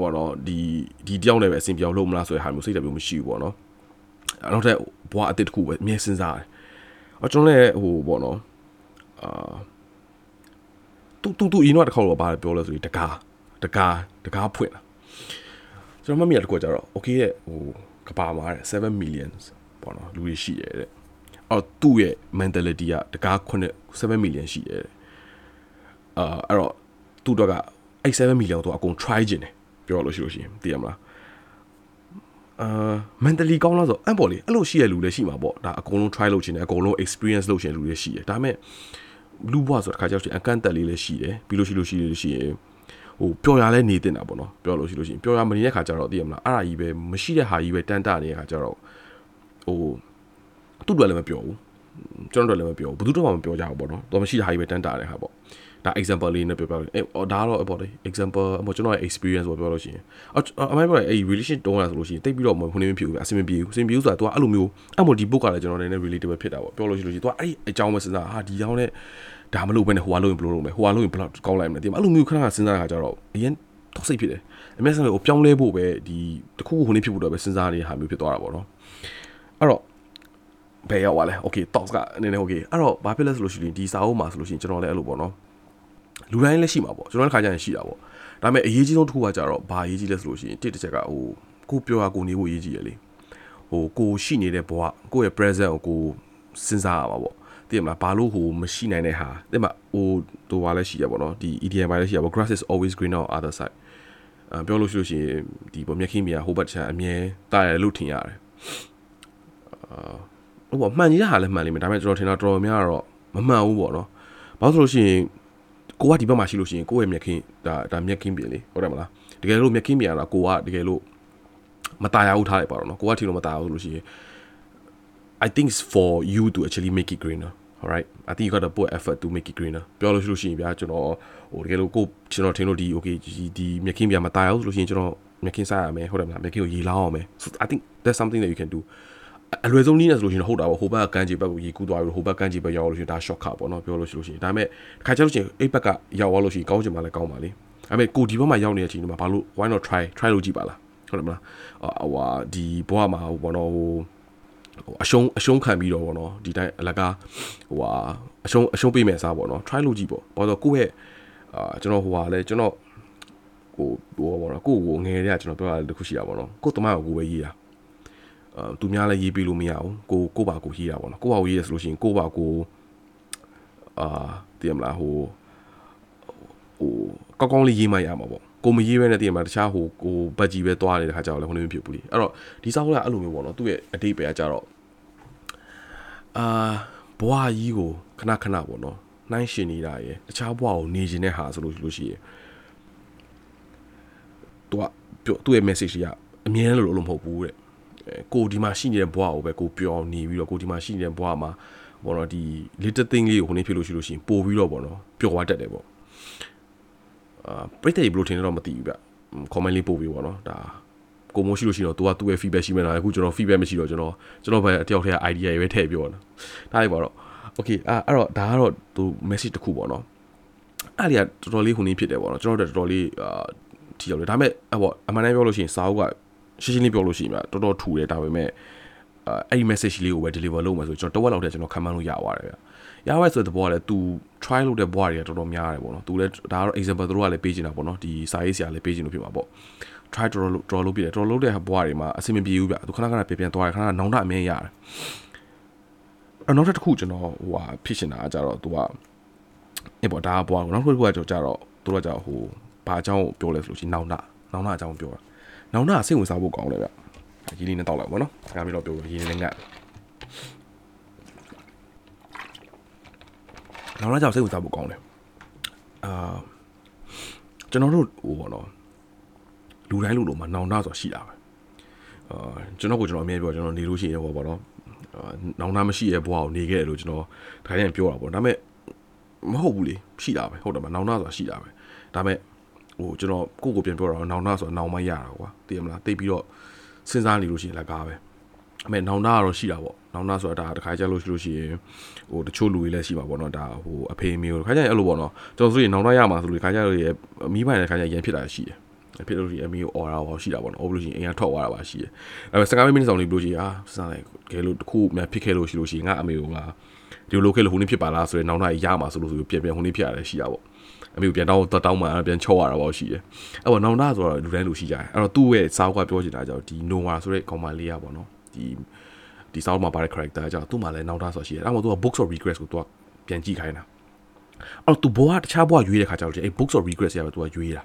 ဟိုတော့ဒီဒီတယောက်နဲ့ပဲအဆင်ပြေအောင်လုပ်မလားဆိုတဲ့ဟာမျိုးစိတ်ဓာတ်မျိုးမရှိဘူးပေါ့နော်နောက်ထပ်ဘွားအစ်စ်တစ်ခုပဲအမြဲစဉ်းစားတယ်အော်ကျွန်တော်လည်းဟိုပေါ့နော်အာ တူတူတူအင်းတော့တစ်ခေါက်တော့ဘာပြောလဲဆိုရင်တကားတကားတကားဖွင့်လာကျွန်တော်မမြင်တကွကြတော့ okay တဲ့ဟိုကဘာမှာတဲ့7 millions ပေါ့နော်လူတွေရှိတယ်တဲ့အော်သူ့ရဲ့ mentality ကတကား9 7 million ရှိတယ်အာအဲ့တော့သူ့တော့ကအဲ့7 million တော့အကုန် try ခြင်းတယ်ပြောလို့ရှိလို့ရှိရင်သိရမလားအာ mentally ကောင်းလားဆိုအံ့ပေါ့လေအဲ့လိုရှိရလူလည်းရှိမှာပေါ့ဒါအကုန်လုံး try လုပ်ခြင်းတယ်အကုန်လုံး experience လုပ်ခြင်းလူတွေရှိတယ်ဒါပေမဲ့ လူဘွားဆိုတဲ့ခါကျတော့အကန့်တက်လေးလည်းရှိတယ်ပြီးလို့ရှိလို့ရှိလို့ရှိရင်ဟိုပျော်ရလဲနေတင်တာပေါ့နော်ပြောလို့ရှိလို့ရှိရင်ပျော်ရမနေတဲ့ခါကျတော့သိရမလားအဲ့ဒါကြီးပဲမရှိတဲ့ဟာကြီးပဲတန်တနေတဲ့ခါကျတော့ဟိုသူ့တို့လည်းမပြောဘူးကျွန်တော်တို့လည်းမပြောဘူးဘယ်သူတော့မှမပြောကြဘူးပေါ့နော်တော့မရှိတဲ့ဟာကြီးပဲတန်တာတဲ့ခါပေါ့ ဒါ example လေးနဲ့ပြောပြလို့အဲဒါတော့ပေါ့လေ example အမကျွန်တော်ရဲ့ experience ပေါ့ပြောလို့ရှိရင်အမိုင်းပေါ့လေအဲ relation တုံးရဆိုလို့ရှိရင်တိတ်ပြီးတော့မခုနေမဖြစ်ဘူးအဆင်မပြေဘူးအဆင်ပြေဘူးဆိုတာ तू အဲ့လိုမျိုးအဲ့မို့ဒီ book ကလည်းကျွန်တော်လည်း relatable ဖြစ်တာပေါ့ပြောလို့ရှိလို့ရှိရင် तू အဲ့ဒီအကြောင်းပဲစဉ်းစားဟာဒီကြောင်းနဲ့ဒါမလုပ်ဘဲနဲ့ဟိုကလုပ်ရင်ဘယ်လိုလုပ်မလဲဟိုကလုပ်ရင်ဘယ်လောက်ကောင်းလိုက်မလဲဒီအဲ့လိုမျိုးခဏခဏစဉ်းစားတာကြတော့အရင်တော့စိတ်ဖြစ်တယ်အမေဆန်ကိုပြောင်းလဲဖို့ပဲဒီတခုခုခုနေဖြစ်ဖို့တော့ပဲစဉ်းစားနေတဲ့ဟာမျိုးဖြစ်သွားတာပေါ့နော်အဲ့တော့ဘယ်ရောက်သွားလဲ okay thoughts ကနည်းနည်း okay အဲ့တော့ဘာဖြစ်လဲဆိုလို့ရှိရင်ဒီစာအုပ်မှာဆိုလို့ရှိရင်ကျွန်တော်လည်းအဲ့လိုပေါ့နော် လူတိုင်းလည်းရှိမှာပေါ့ကျွန်တော်လည်းခါကြရင်ရှိတာပေါ့ဒါပေမဲ့အရေးကြီးဆုံးတစ်ခုကကြတော့ဘာအရေးကြီးလဲဆိုလို့ရှိရင်တစ်တစ်ချက်ကဟိုကိုပြောတာကိုနေဖို့အရေးကြီးရလေဟိုကိုရှိနေတဲ့ဘဝကိုရဲ့ present ကိုကိုစဉ်းစားရမှာပေါ့သိရမလားဘာလို့ဟိုမရှိနိုင်တဲ့ဟာသိမှာဟိုဟိုဘာလဲရှိရပေါ့နော်ဒီ EDM ဘာလဲရှိရပေါ့ grass is always greener on other side အပြောလို့ရှိလို့ရှိရင်ဒီပေါ့မြက်ခင်းမြာဟိုဘက်ချမ်းအမြဲတာရလို့ထင်ရတယ်အာဟိုပေါ့မှန်ကြီးတဲ့ဟာလည်းမှန်လိမ့်မယ်ဒါပေမဲ့ကျွန်တော်ထင်တာတော်တော်များတော့မမှန်ဘူးပေါ့နော်ဘာလို့ဆိုလို့ရှိရင် ကိုကဒီဘက်မှာရှိလို့ရှိရင်ကိုယ့်ရဲ့မြက်ခင်းဒါဒါမြက်ခင်းပြင်လေဟုတ်တယ်မလားတကယ်လို့မြက်ခင်းပြင်ရတာကိုကတကယ်လို့မตายရဘူးထားလိုက်ပါတော့နော်ကိုကထင်လို့မตายဘူးလို့ရှိရင် I think it's for you to actually make it greener all right i think you got to put effort to make it greener ပြောလို့ရှိလို့ရှိရင်ဗျာကျွန်တော်ဟိုတကယ်လို့ကိုကျွန်တော်ထင်လို့ဒီ okay ဒီဒီမြက်ခင်းပြမตายအောင်ဆိုလို့ရှိရင်ကျွန်တော်မြက်ခင်းစားရမယ်ဟုတ်တယ်မလားမြက်ခင်းကိုရေလောင်းအောင်မယ် so i think that's something that you can do အလွယ်ဆုံးနည်းနဲ့ဆိုလို့ရှိရင်ဟုတ်တာပေါ့ဟိုဘက်ကကန်းချီဘက်ကိုရေကူးသွားပြီးဟိုဘက်ကန်းချီဘက်ရောက်လို့ရှိရင်ဒါ short cut ပေါ့နော်ပြောလို့ရှိလို့ရှိရင်ဒါပေမဲ့တစ်ခါကျလို့ရှိရင်အိတ်ဘက်ကရောက်သွားလို့ရှိရင်ကောင်းချင်မှလည်းကောင်းပါလေဒါပေမဲ့ကိုဒီဘက်မှာရောက်နေတဲ့အချိန်မှာဘာလို့ why not try try လုပ်ကြည့်ပါလားဟုတ်တယ်မလားဟိုဟာဒီဘဝမှာဟိုဘောနော်ဟိုဟိုအရှုံးအရှုံးခံပြီးတော့ဗောနော်ဒီတိုင်းအလကားဟိုဟာအရှုံးအရှုံးပေးမယ်စားဗောနော် try လုပ်ကြည့်ပေါ့ဘာလို့ကိုယ့်ရဲ့အာကျွန်တော်ဟိုဟာလဲကျွန်တော်ဟိုဟိုဗောနော်ကိုယ့်ကိုငယ်တဲ့ကကျွန်တော်ပြောတာတခုရှိတာဗောနော်ကိုယ့်တမန်ကိုကိုပဲရေးတာအာ သူများလည်းရေးပေးလို့မရဘူးကိုကိုပါကိုရေးတာဗောနော်ကိုပါကိုရေးရဆိုလို့ရှိရင်ကိုပါကိုအာတည်မလားဟိုဟိုကောင်းကောင်းလေးရေးမှရမှာပေါ့ကိုမရေးပဲနဲ့တည်မှာတခြားဟိုကိုဘတ်ကြီးပဲသွားနေတဲ့ခါကျတော့လည်းဟိုနေမဖြစ်ဘူးလေအဲ့တော့ဒီစောက်ကအဲ့လိုမျိုးပေါ့နော်သူ့ရဲ့အတိတ်ပဲကကြတော့အာဘွားကြီးကိုခဏခဏပေါ့နော်နှိုင်းရှင်နေတာရယ်တခြားဘွားကိုနေခြင်းတဲ့ဟာဆိုလို့လို့ရှိရယ်သူကပြောသူ့ရဲ့ message ကြီးကအမြဲလို့လို့မဟုတ်ဘူးတဲ့ ကိုဒီမှာရှိနေတဲ့ဘွားကိုပဲကိုပြောင်းနေပြီးတော့ကိုဒီမှာရှိနေတဲ့ဘွားမှာဘောနော်ဒီ little thing လေးကိုဟိုနေဖြစ်လို့ရှိလို့ရှိရင်ပို့ပြီးတော့ဘောနော်ပျော်သွားတတ်တယ်ပေါ့အာပရိသတ်ဘယ်လိုထင်လဲတော့မသိဘူးဗျ comment လေးပို့ပြီးပေါ့နော်ဒါကိုမိုးရှိလို့ရှိတော့ तू ကသူ့ရဲ့ feedback ရှိမှန်းလားအခုကျွန်တော် feedback မရှိတော့ကျွန်တော်ကျွန်တော်ပဲအတယောက်တည်း idea တွေပဲထည့်ပြောတာဒါလိုက်ပါတော့ okay အဲ့အဲ့တော့ဒါကတော့သူ message တစ်ခုပေါ့နော်အဲ့ဒီကတော်တော်လေးဟိုနေဖြစ်တယ်ပေါ့နော်ကျွန်တော်တို့တော်တော်လေးအာထီရောက်တယ်ဒါပေမဲ့အဲ့ပေါ့အမှန်တမ်းပြောလို့ရှိရင်စာအုပ်က ရှင်းရှင်းလေးပြောလို့ရှိရင်တော်တော်ထူတယ်ဒါပေမဲ့အဲ့ဒီ message လေးကိုပဲ deliver လုပ်မယ်ဆိုကျွန်တော်တဝက်လောက်တည်းကျွန်တော်ခံမှန်းလို့ရပါတယ်ဗျရပါဆိုတဲ့ဘောကလည်း तू try လုပ်တဲ့ဘောတွေကတော်တော်များတယ်ပေါ့နော် तू လည်းဒါကတော့ example တို့ကလည်းပေးချင်တာပေါ့နော်ဒီစာရေးဆရာလည်းပေးချင်လို့ဖြစ်မှာပေါ့ try တော်တော်တော်လုပ်ပြတယ်တော်လုပ်တဲ့ဘောတွေမှာအဆင်မပြေဘူးဗျ तू ခဏခဏပြန်ပြန်သွားတယ်ခဏခဏနောင်တအမြင်ရတယ်အနောက်တစ်ခုကျွန်တော်ဟိုဟာဖြစ်ရှင်တာကကြတော့ तू ကအေးပေါ့ဒါကဘောကနောက်တစ်ခုကကြတော့ကြတော့သူကကြဟိုဘာအကြောင်းကိုပြောလဲဆိုလို့ရှိရင်နောင်တနောင်တအကြောင်းပြောတာ နောင်တစိတ်ဝင်စားဖို့ကောင်းတယ်ဗျရေးလေးနဲ့တောက်လိုက်ပါနော်ဒါကပြီးတော့ပြောရေးလေးနဲ့ငတ်နောက်လာကြောက်စိတ်ဝင်စားဖို့ကောင်းတယ်အာကျွန်တော်တို့ဟိုပေါ့နော်လူတိုင်းလူလိုမှာနောင်တဆိုတာရှိတာပဲအာကျွန်တော်ကိုကျွန်တော်အမြဲပြောကျွန်တော်နေလို့ရှိရင်ဟောပေါ့နော်အာနောင်တမရှိရဲ့ဘဝကိုနေခဲ့တယ်လို့ကျွန်တော်ဒါကြရင်ပြောတာပေါ့ဒါပေမဲ့မဟုတ်ဘူးလေရှိတာပဲဟုတ်တယ်မနောင်တဆိုတာရှိတာပဲဒါပေမဲ့ ဟိုကျွန်တော်ကိုကိုပြန်ပြောတာနောင်တဆိုတာနောင်မရတာကွာသိရမလားသိပြီးတော့စဉ်းစားနေလို့ရှိရင်လည်းကားပဲအမေနောင်တကတော့ရှိတာပေါ့နောင်တဆိုတာဒါတခါကြလို့ရှိလို့ရှိရင်ဟိုတချို့လူတွေလည်းရှိမှာပေါ့နော်ဒါဟိုအဖေမျိုးတခါကြရင်အဲ့လိုပေါ့နော်ကျွန်တော်ဆိုရင်နောင်တရမှာဆိုလို့တခါကြလို့ရမိမိုင်တဲ့ခါကြရန်ဖြစ်တာရှိတယ်ဖြစ်လို့ဒီအမီကိုအော်တာပေါ့ရှိတာပေါ့နော်အော်လို့ရှိရင်အိမ်ကထွက်သွားတာပါရှိတယ်အဲစကားမိနစ်ဆောင်လေးလို့ရှိရင်အာစလိုက်ကဲလို့တခုမှဖြစ်ခဲ့လို့ရှိလို့ရှိရင်ငါအမေကဒီလိုခဲ့လို့ဟိုနေ့ဖြစ်ပါလားဆိုရင်နောင်တရရမှာဆိုလို့ဆိုပြီးပြန်ပြန်ဟိုနေ့ဖြစ်ရတယ်ရှိတာပေါ့ အမေကိုပြန်တောင်းတောင်းမှပြန်ချော့ရတာပေါ့ရှိတယ်အဲ့ပေါ့နောင်တဆိုတော့လူတိုင်းလူရှိကြတယ်အဲ့တော့သူ့ရဲ့စာအုပ်ကပြောချင်တာကြောင့်ဒီ Nova ဆိုတဲ့ကောင်မလေးရပေါ့နော်ဒီဒီစာအုပ်မှာပါတဲ့ character ကြောင့်သူ့မှာလည်းနောင်တဆိုရှိတယ်အဲ့မှာသူက books of regrets ကိုသူကပြန်ကြည့်ခိုင်းတာအဲ့တော့သူဘဝတခြားဘဝရွေးတဲ့ခါကျတော့အဲ့ books of regrets ရပဲသူကရွေးတာ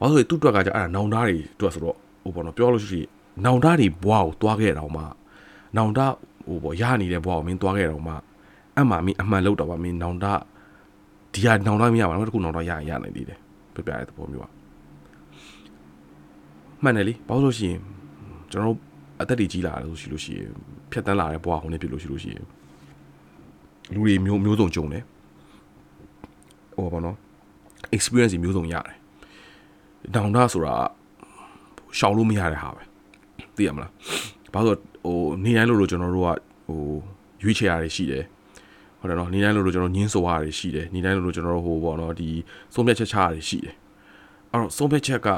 ဘာလို့လဲသူ့အတွက်ကကြအဲ့ဒါနောင်တတွေသူကဆိုတော့ဟိုပေါ့နော်ပြောလို့ရှိရင်နောင်တတွေဘဝကိုတွားခဲ့တာမှနောင်တဟိုပေါ့ရနေတဲ့ဘဝကိုမင်းတွားခဲ့တာမှအမှမင်းအမှန်လောက်တော့ပါမင်းနောင်တ ဒီဟာနောင်တမရပါဘူးတခုနောင်တရရနိုင်သေးတယ်ပြပြတဲ့သဘောမျိုးอ่ะမှန်တယ်လေဘာလို့ဆိုရှင်ကျွန်တော်အသက်တွေကြီးလာတယ်ဆိုရှိလို့ရှိရင်ဖြတ်တန်းလာတဲ့ဘဝဟိုနေဖြစ်လို့ရှိလို့ရှိရင်လူတွေမျိုးမျိုးစုံကြုံတယ်ဟိုပါနော် experience မျိုးစုံရတယ်ဒေါင်တာဆိုတာရှောင်လို့မရတဲ့ဟာပဲသိရမလားဘာလို့ဟိုနေတိုင်းလို့လို့ကျွန်တော်တို့ကဟိုရွေးချယ်ရတယ်ရှိတယ် ဟုတ်တယ်နော်နေတိုင်းလို့လို့ကျွန်တော်ညင်းဆိုရတယ်ရှိတယ်နေတိုင်းလို့လို့ကျွန်တော်တို့ဟိုပေါ့နော်ဒီဆုံးဖြတ်ချက်ချရတယ်ရှိတယ်အဲ့တော့ဆုံးဖြတ်ချက်က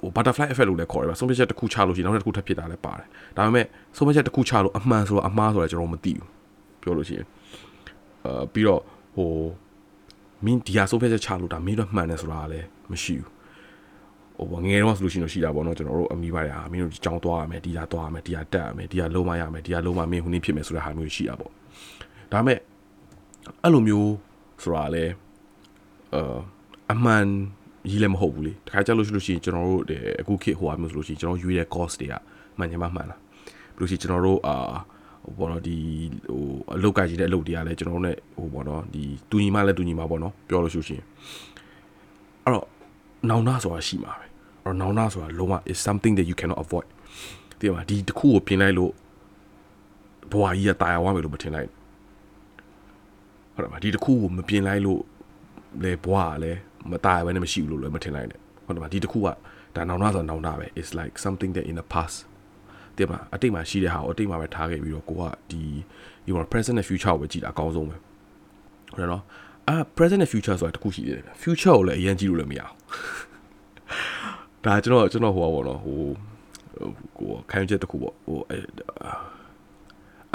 ဟို butterfly effect လို့လည်းခေါ်တယ်ဗျဆုံးဖြတ်ချက်တစ်ခုချလို့ရှိရင်နောက်တစ်ခုထပ်ဖြစ်တာလည်းပါတယ်ဒါပေမဲ့ဆုံးဖြတ်ချက်တစ်ခုချလို့အမှန်ဆိုတော့အမှားဆိုတော့ကျွန်တော်မသိဘူးပြောလို့ရှိရင်အာပြီးတော့ဟိုမင်းဒီဟာဆုံးဖြတ်ချက်ချလို့ဒါမင်းတို့မှန်တယ်ဆိုတာလည်းမရှိဘူးဟိုငယ်တော့ဆိုလို့ရှိရင်ရှိတာပေါ့နော်ကျွန်တော်တို့အမိပါရမင်းတို့ကြောင်းသွားရမယ်ဒီဟာသွားရမယ်ဒီဟာတက်ရမယ်ဒီဟာလုံးမရမယ်ဒီဟာလုံးမမင်းဟိုနေ့ဖြစ်မယ်ဆိုတဲ့ဟာမျိုးရှိတာပေါ့ဒါပေမဲ့ အဲ့လိုမျိုးဆိုတာလည်းအာအမှန်ကြီးလည်းမဟုတ်ဘူးလေတခါကြလို့ရှိလို့ရှိရင်ကျွန်တော်တို့အခုခေတ်ဟိုအမျိုးဆိုလို့ရှိရင်ကျွန်တော်ရွေးတဲ့ cost တွေကမှန်ချင်မှမှန်လားဘယ်လိုရှိကျွန်တော်တို့အာဟိုပေါ့နော်ဒီဟိုအလုတ်ကကြီးတဲ့အလုပ်တွေကလည်းကျွန်တော်တို့ ਨੇ ဟိုပေါ့နော်ဒီတူညီမှလည်းတူညီမှာပေါ့နော်ပြောလို့ရှိရှင်အဲ့တော့နောင်နာဆိုတာရှိမှာပဲအဲ့တော့နောင်နာဆိုတာလုံးဝ is something that you cannot avoid ဒီမှာဒီတစ်ခုကိုပြင်လိုက်လို့ဘဝကြီးကတာယာဝမ်းမယ်လို့မထင်လိုက် ဟုတ်တယ်မဒီတစ်ခုကိုမပြင်လိုက်လို့လေဘဝကလည်းမตายပဲနဲ့မရှိဘူးလို့လည်းမထင်လိုက်နဲ့ဟုတ်တယ်မဒီတစ်ခုကဒါနောင်နာဆိုနောင်နာပဲ is like something that in the past တဲ့မှာအတိတ်မှာရှိတဲ့ဟာကိုအတိတ်မှာပဲထားခဲ့ပြီးတော့ကိုကဒီဒီ present နဲ့ future ကိုပဲကြည့်တာအကောင်းဆုံးပဲဟုတ်တယ်နော်အာ present နဲ့ future ဆိုတာတခုရှိတယ် future ကိုလည်းအရင်ကြည့်လို့လည်းမရအောင်ဒါကျွန်တော်ကျွန်တော်ဟိုပါဘောနော်ဟိုကိုခံချက်တခုပေါ့ဟို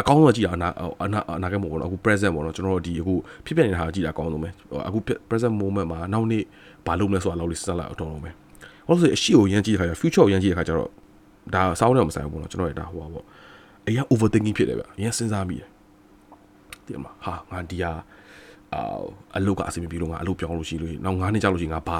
အကောင်းဆုံးကြည့်တာအနာအနာအနာကဲမဟုတ်ဘူးအခု present ပေါ့နော်ကျွန်တော်တို့ဒီအခုဖြစ်ပြနေတာကြည့်တာအကောင်းဆုံးပဲအခု present moment မှာနောက်နေ့ဘာလုပ်မလဲဆိုတာလောက်လေးစဉ်းစားလိုက်အတော်လုံးပဲဟုတ်ဆိုအရှိကိုရမ်းကြည့်တဲ့ခါကျ future ကိုရမ်းကြည့်တဲ့ခါကျတော့ဒါစောင်းနေမဆိုင်ဘူးပေါ့နော်ကျွန်တော်ရဒါဟိုပါပေါ့အရင် overthinking ဖြစ်တယ်ဗျအရင်စဉ်းစားမိတယ်ဒီမှာဟာငါဒီဟာအာအလုပ်ကအဆင်မပြေလို့ငါအလုပ်ပြောင်းလို့ရှိလို့နောက်9နှစ်ကြာလို့ရှိရင်ငါဘာ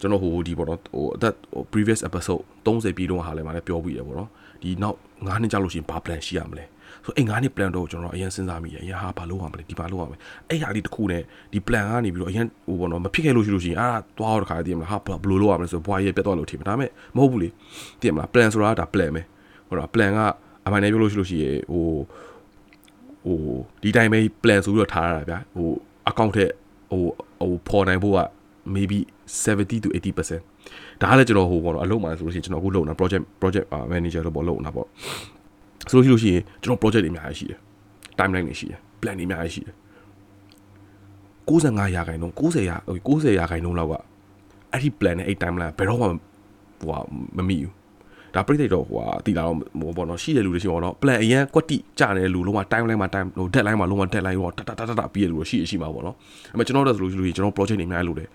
ကျွန်တော်ဟိုဒီပေါ့နော်ဟိုအသက် previous episode 30ပြီးတော့ဟာလည်းမလည်းပြောပြီးရပေါ့နော်ဒီနောက်9နှစ်ကြာလို့ရှိရင်ဘာ plan ရှိရမလဲ ဆိုအဲ့9နှစ် plan တော့ကျွန်တော်အရင်စဉ်းစားမိတယ်အရင်ဟာဘာလုပ်ရမလဲဒီဘာလုပ်ရမလဲအဲ့ဟာလေးတစ်ခုနဲ့ဒီ plan ကနေပြီးတော့အရင်ဟိုပေါ့နော်မဖြစ်ခဲ့လို့ရှိလို့ရှိရင်အာသွားတော့တခါတည်းမလားဟာဘယ်လိုလုပ်ရမလဲဆိုဘွားရဲ့ပြတ်သွားလို့ထင်မှာဒါပေမဲ့မဟုတ်ဘူးလေတည်မလား plan ဆိုတာဒါ plan ပဲဟိုတော့ plan ကအမှန်တည်းပြောလို့ရှိလို့ရှိရင်ဟိုဟိုဒီတိုင်းပဲ plan ဆိုပြီးတော့ထားရတာဗျာဟို account ထက်ဟိုဟိုပေါ်နိုင်ဖို့က maybe 70 to 80%ဒါကလည်းကျွန်တော်ဟိုပေါ့နော်အလုပ်မှာဆိုလို့ရှိရင်ကျွန်တော်အခုလုပ်နေတာ project project manager လို့ပေါ့လုပ်နေတာပေါ့ ဆိုလို့ရှိရင်ကျွန်တော် project တွေအများကြီးရှိတယ် timeline တွေရှိတယ် plan တွေအများကြီးရှိတယ်95ရာခိုင်နှုန်း90ရာ90ရာခိုင်နှုန်းလောက်ကအဲ့ဒီ plan နဲ့အဲ့ timeline ဘယ်တော့မှဟိုမမိဘူးဒါပြိတိတ်တော့ဟိုဟာတည်လာတော့ဟိုပေါ့နော်ရှိတဲ့လူတွေရှိပေါ့နော် plan အရင်ကွက်တိကြနေတဲ့လူလုံးဝ timeline မှာ time ဟို deadline မှာလုံးဝ deadline ရောတတတတပြီးရလူရှိရှိမှာပေါ့နော်အဲ့မဲ့ကျွန်တော်တို့ဆိုလို့ရှိလို့ကျွန်တော် project တွေအများကြီးလုပ်တယ်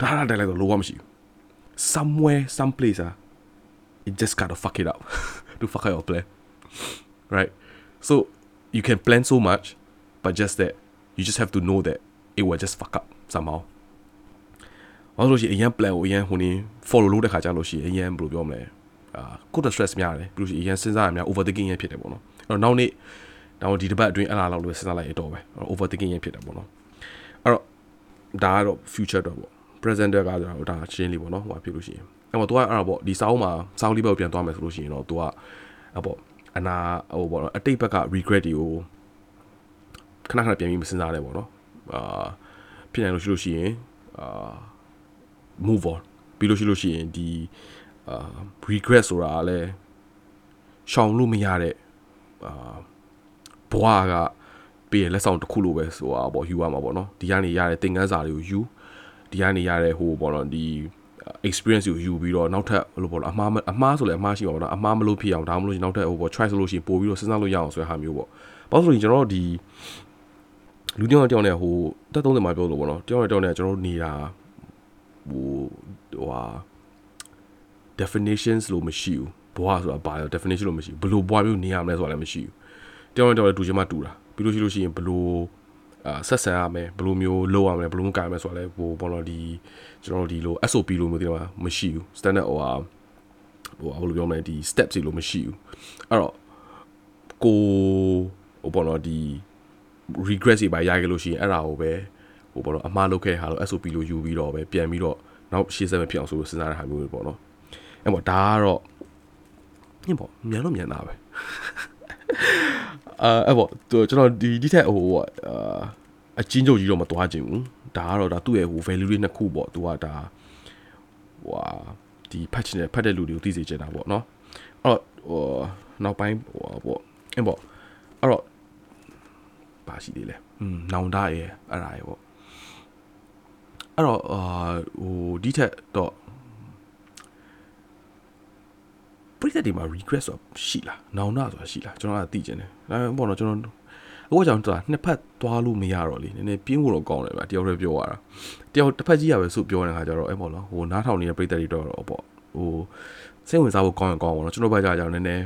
ဒါဟာ deadline တော့လုံးဝမရှိဘူး somewhere some place ah it just got to fuck it up to fuck up your plan right so you can plan so much but just that you just have to know that it will just fuck up somehow ဘာလို့ရှိရင်အရင် plan ကိုအရင်ဟိုနေ follow လုပ်တဲ့ခါကျလို့ရှိရင်အရင်ဘယ်လိုပြောမလဲအာကိုယ် stress များတယ်ပြီးလို့ရှိရင်အရင်စဉ်းစားရများ overthinking ရဖြစ်တယ်ပေါ့နော်အဲ့တော့နောက်နေ့တော့ဒီတစ်ပတ်အတွင်းအဲ့လားလောက်လို့စဉ်းစားလိုက်ရတော့ပဲ overthinking ရဖြစ်တယ်ပေါ့နော်အဲ့တော့ဒါကတော့ future တော့ပေါ့ present တော့ကတော့ဒါချင်းလေးပေါ့နော်ဟိုဖြစ်လို့ရှိရင်အဲ့တော့ तू ကအဲ့တော့ပေါ့ဒီစောင်းမှာစောင်းလေးဘက်ပြန်သွားမယ်ဆိုလို့ရှိရင်တော့ तू ကအဲ့ပေါ့ အနာဟိုပေါ့နော်အတိတ်ဘက်က regret တွေကိုခဏခဏပြန်ပြီးမစဉ်းစားနဲ့ပေါ့နော်အာဖြစ်နိုင်လို့ရှိလို့ရှိရင်အာ move on ပြီးလို့ရှိလို့ရှိရင်ဒီအာ regret ဆိုတာလည်းရှောင်လို့မရတဲ့အာဘဝကပေးရလက်ဆောင်တစ်ခုလိုပဲဆိုတာပေါ့ယူရမှာပေါ့နော်ဒီကနေရတဲ့သင်ခန်းစာတွေကိုယူဒီကနေရတဲ့ဟိုပေါ့နော်ဒီ experience ကိုယူပြီးတော့နောက်ထပ်ဘယ်လိုပေါ့လဲအမှားအမှားဆိုလည်းအမှားရှိပါတော့အမှားမလို့ဖြစ်အောင်ဒါမှမဟုတ်နောက်ထပ်ဟိုပေါ့ try ဆိုလို့ရှိရင်ပို့ပြီးတော့စဉ်းစားလို့ရအောင်ဆိုတဲ့ဟာမျိုးပေါ့ဘာလို့ဆိုရင်ကျွန်တော်တို့ဒီလူတယောက်တယောက်နဲ့ဟိုတက်30မှာပြောလို့ပေါ့နော်တယောက်တယောက်နဲ့ကျွန်တော်တို့နေတာဟိုဟိုဟာ definitions လို့မရှိဘူးဘဝဆိုတာဘာလဲ definition လို့မရှိဘူးဘယ်လိုဘဝမျိုးနေရမလဲဆိုတာလည်းမရှိဘူးတယောက်တယောက်လည်းတူချင်မှတူတာပြီးလို့ရှိလို့ရှိရင်ဘယ်လို အာဆက်ဆံရမယ်ဘယ်လိုမျိုးလုပ်ရမလဲဘယ်လိုမျိုးကိုင်ရမလဲဆိုတာလည်းဟိုဘောလုံးဒီကျွန်တော်တို့ဒီလို SOP လို့မျိုးဒီမှာမရှိဘူး standard ဟိုဟာဟိုဘယ်လိုပြောမလဲဒီ steps တွေလို့မရှိဘူးအဲ့တော့ကိုဟိုဘောလုံးဒီ regress တွေပါရခဲ့လို့ရှိရင်အဲ့ဒါကိုပဲဟိုဘောလုံးအမှားလုပ်ခဲ့တဲ့ဟာလို့ SOP လို့ယူပြီးတော့ပဲပြန်ပြီးတော့နောက်ရှေ့ဆက်မဖြစ်အောင်ဆိုစဉ်းစားတဲ့ဟာမျိုးတွေပေါ့နော်အဲ့ပေါ့ဒါကတော့ညပေါ့မြန်တော့မြန်တာပဲ အာအဲ့ပေါ့ကျွန်တော်ဒီဒီထက်ဟိုအာအချင်းချုပ်ကြီးတော့မသွားခြင်းဘူးဒါကတော့ဒါသူ့ရဲ့ဟို value တွေနှစ်ခုပေါ့သူကဒါဟိုဒီဖတ်ချင်တဲ့ဖတ်တဲ့လူတွေကိုသိစေချင်တာပေါ့နော်အဲ့တော့ဟိုနောက်ပိုင်းဟိုပေါ့အဲ့ပေါ့အဲ့တော့ပါရှိသေးလဲอืมနောင်တရဲ့အဲ့ဒါရဲ့ပေါ့အဲ့တော့အာဟိုဒီထက်တော့ ပရိသတ်တွေမှာ regret ဆိုတာရှိလားနောင်တဆိုတာရှိလားကျွန်တော်ကသိချင်တယ်ဒါပေမဲ့ပေါ့နော်ကျွန်တော်အခုကြောင့်တာနှစ်ဖက်သွားလို့မရတော့လေနည်းနည်းပြင်းဖို့တော့ကောင်းတယ်ဗျတယောက်တည်းပြောရတာတယောက်တစ်ဖက်ကြီးရပဲစုပြောနေတဲ့ခါကျတော့အဲ့ပေါ့နော်ဟိုနားထောင်နေတဲ့ပရိသတ်တွေတော့တော့ပေါ့ဟိုစိတ်ဝင်စားဖို့ကောင်းရင်ကောင်းပါတော့ကျွန်တော်ဘက်ကကြောင့်နည်းနည်း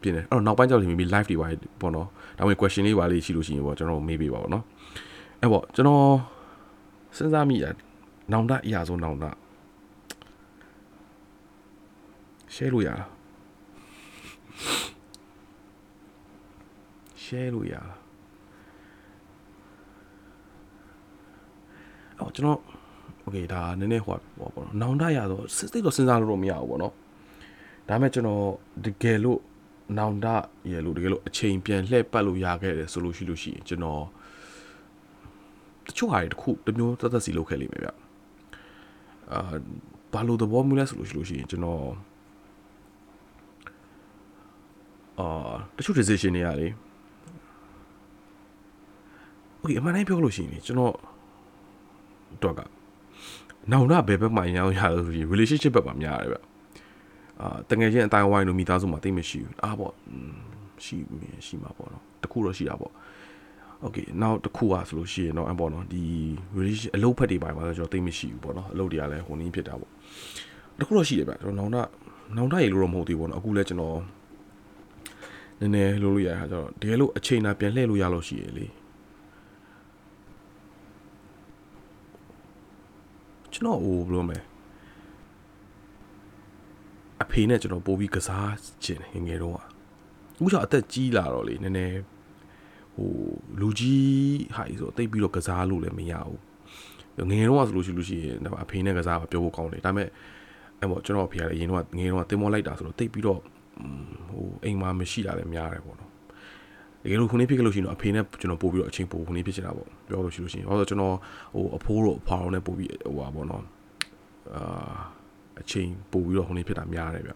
ပြင်းတယ်အဲ့တော့နောက်ပိုင်းကျတော့မိမိ live တွေပါပေါ့နော်ဒါပေမဲ့ question လေးပါလေးရှိလို့ရှိရင်ပေါ့ကျွန်တော်မေးပေးပါပေါ့နော်အဲ့ပေါ့ကျွန်တော်စဉ်းစားမိရနောင်တအရာဆုံးနောင်တ share လို့ရလား share လို့ရလားအော်ကျွန်တော် okay ဒါနည်းနည်းဟိုပါပေါ့နော်နောင်တရတော့စိတ်တော့စဉ်းစားလို့တော့မရဘူးပေါ့နော်ဒါပေမဲ့ကျွန်တော်တကယ်လို့နောင်တရလို့တကယ်လို့အချိန်ပြန်လှည့်ပတ်လို့ရခဲ့တယ်ဆိုလို့ရှိလို့ရှိရင်ကျွန်တော်တချို့ဟာတွေတခုတစ်မျိုးသက်သက်စီလုပ်ခဲ့လိမ့်မယ်ဗျအာဘာလို့သဘောမျိုးလဲဆိုလို့ရှိလို့ရှိရင်ကျွန်တော် အာတချို့ decision တွေရတယ် okay အမှန်တိုင်းပြောလို့ရှိရင်လေကျွန်တော်တော့ကနောင်တဘယ်ဘက်မှာရအောင်ရလို့ဆိုရင် relationship ဘက်မှာများတယ်ဗျအာတကယ်ချင်းအတိုင်းဝိုင်းလို့မိသားစုမှာတိတ်မရှိဘူးအားပေါ့ရှိရှိမှာပေါ့နော်တခုတော့ရှိတာပေါ့ okay နောက်တစ်ခုอ่ะဆိုလို့ရှိရင်တော့အပေါ့နော်ဒီ relation အလုပ်ဖက်တွေပိုင်းမှာဆိုကျွန်တော်တိတ်မရှိဘူးပေါ့နော်အလုပ်တွေကလည်းဟိုနည်းဖြစ်တာပေါ့တခုတော့ရှိတယ်ဗျကျွန်တော်နောင်တနောင်တရေလို့တော့မဟုတ်သေးဘူးပေါ့နော်အခုလည်းကျွန်တော် နည်းနည်းလို့လို့ရတာကျတော့တကယ်လို့အချိန်နာပြန်လှည့်လို့ရလို့ရှိရလေကျွန်တော်ဟိုဘယ်လိုမလဲအဖေနဲ့ကျွန်တော်ပို့ပြီးကစားခြင်းငယ်ငယ်တော့အခုကျအသက်ကြီးလာတော့လေနည်းနည်းဟိုလူကြီးဟာကြီးဆိုတိတ်ပြီးတော့ကစားလို့လည်းမရဘူးငယ်ငယ်တော့ဆိုလို့ရှိလို့ရှိရင်အဖေနဲ့ကစားပြောဖို့ကောင်းတယ်ဒါပေမဲ့အဲ့ပေါ့ကျွန်တော်အဖေကလည်းအရင်တော့ငယ်ငယ်တော့တင်မောလိုက်တာဆိုတော့တိတ်ပြီးတော့ ဟိုအိမ်မှာမရှိတာလည်းများတယ်ပေါ့နော်တကယ်လို့ခုနေ့ဖြစ်ခဲ့လို့ရှိရင်တော့အဖေနဲ့ကျွန်တော်ပို့ပြီးတော့အချိန်ပို့ခုနေ့ဖြစ်ချင်တာပေါ့ပြောလို့ရှိလို့ရှိရင်ဟောဆိုကျွန်တော်ဟိုအဖိုးတို့အဖောင်းနဲ့ပို့ပြီးဟိုပါပေါ့နော်အာအချိန်ပို့ပြီးတော့ခုနေ့ဖြစ်တာများတယ်ဗျ